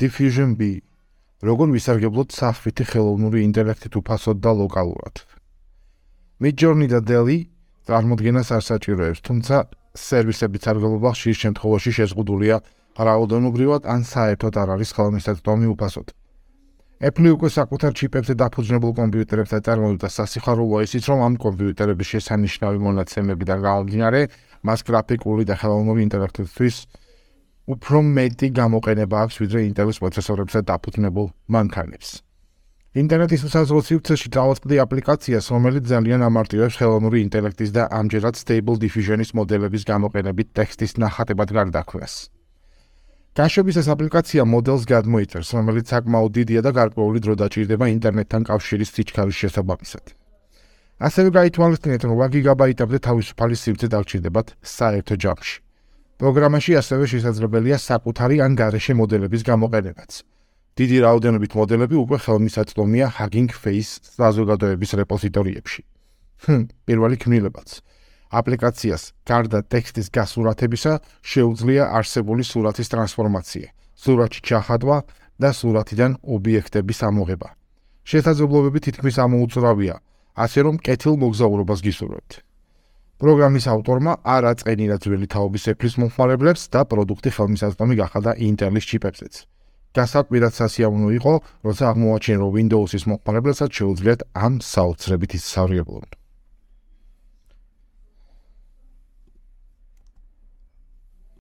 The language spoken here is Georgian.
Diffusion B როგორ ვისარგებლოთ საფრთხე ხელოვნური ინტელექტით უფასოდ და ლოკალურად. Midjourney და Dell-ი წარმოადგენს ასაჭიროებს, თუმცა სერვისების სარგებლობა ხშირ შემთხვევაში შეზღუდულია რაოდენობრივად ან საერთოდ არ არის ხელმისაწვდომი უფასოდ. Apple უკვე საკუთარ ჩიპებზე დაფუძნებულ კომპიუტერებს აწარმოებს და სასიხარულოა ისიც, რომ ამ კომპიუტერების შესანიშნავი მონაცემები და გამომდინარე, მას გრაფიკული და ხელოვნური ინტელექტისთვის უფრო მეტი გამოყენება აქვს ვიდრე Intel-ის პროცესორებზე დაფუძნებულ მანქანებს. ინტერნეტის უსაზღრო სივრცეში დაუწყდი აპლიკაციას, რომელიც ძალიან ამარტივებს ხელოვნური ინტელექტის და ამჯერად Stable Diffusion-ის მოდელების გამოყენებით ტექსტის ნახატებად გარდაქმნას. გაშვების ეს აპლიკაცია მოდელს გადმოიწერს, რომელიც საკმაოდ დიდია და გარკვეული დრო დაჭირდება ინტერნეტთან კავშირის სიჩქარის შესაბამისად. ასევე გაითვალისწინეთ, რომ 8 გიგაბაიტამდე თავისუფალი სივრცე დაგჭირდებათ საერთო ჯამში. პროგრამაში ასევე შესაძლებელია საკუთარი ან გარეშე მოდელების გამოყენებაც. დიდი რაოდენობით მოდელები უკვე ხელმისაწვდომია Hugging Face საზოგადოების რეპოზიტორიებში. ჰმ, პირველი ქმნილებაც. აპლიკაციას გარდა ტექსტის გასურათებისა შეუძლია არსებული სურათის ტრანსფორმაცია, სურათი ჩახატვა და სურათიდან ობიექტების ამოღება. შესაძლებლობები თითქმის ამოუწრავია, ასე რომ კეთილ მოგზაურობას გისურვებთ. პროგრამის ავტორმა არ აწყენინა ძველი თაობის ეფლის მომხმარებლებს და პროდუქტი ხელმისაწვდომი გახადა Intel-ის ჩიპებზეც. გასაკვირად სასიამოვნო იყო, როცა აღმოაჩინა, რომ Windows-ის მომხმარებლებსაც შეუძლიათ ამ საოცრებით ისწავლებლონ.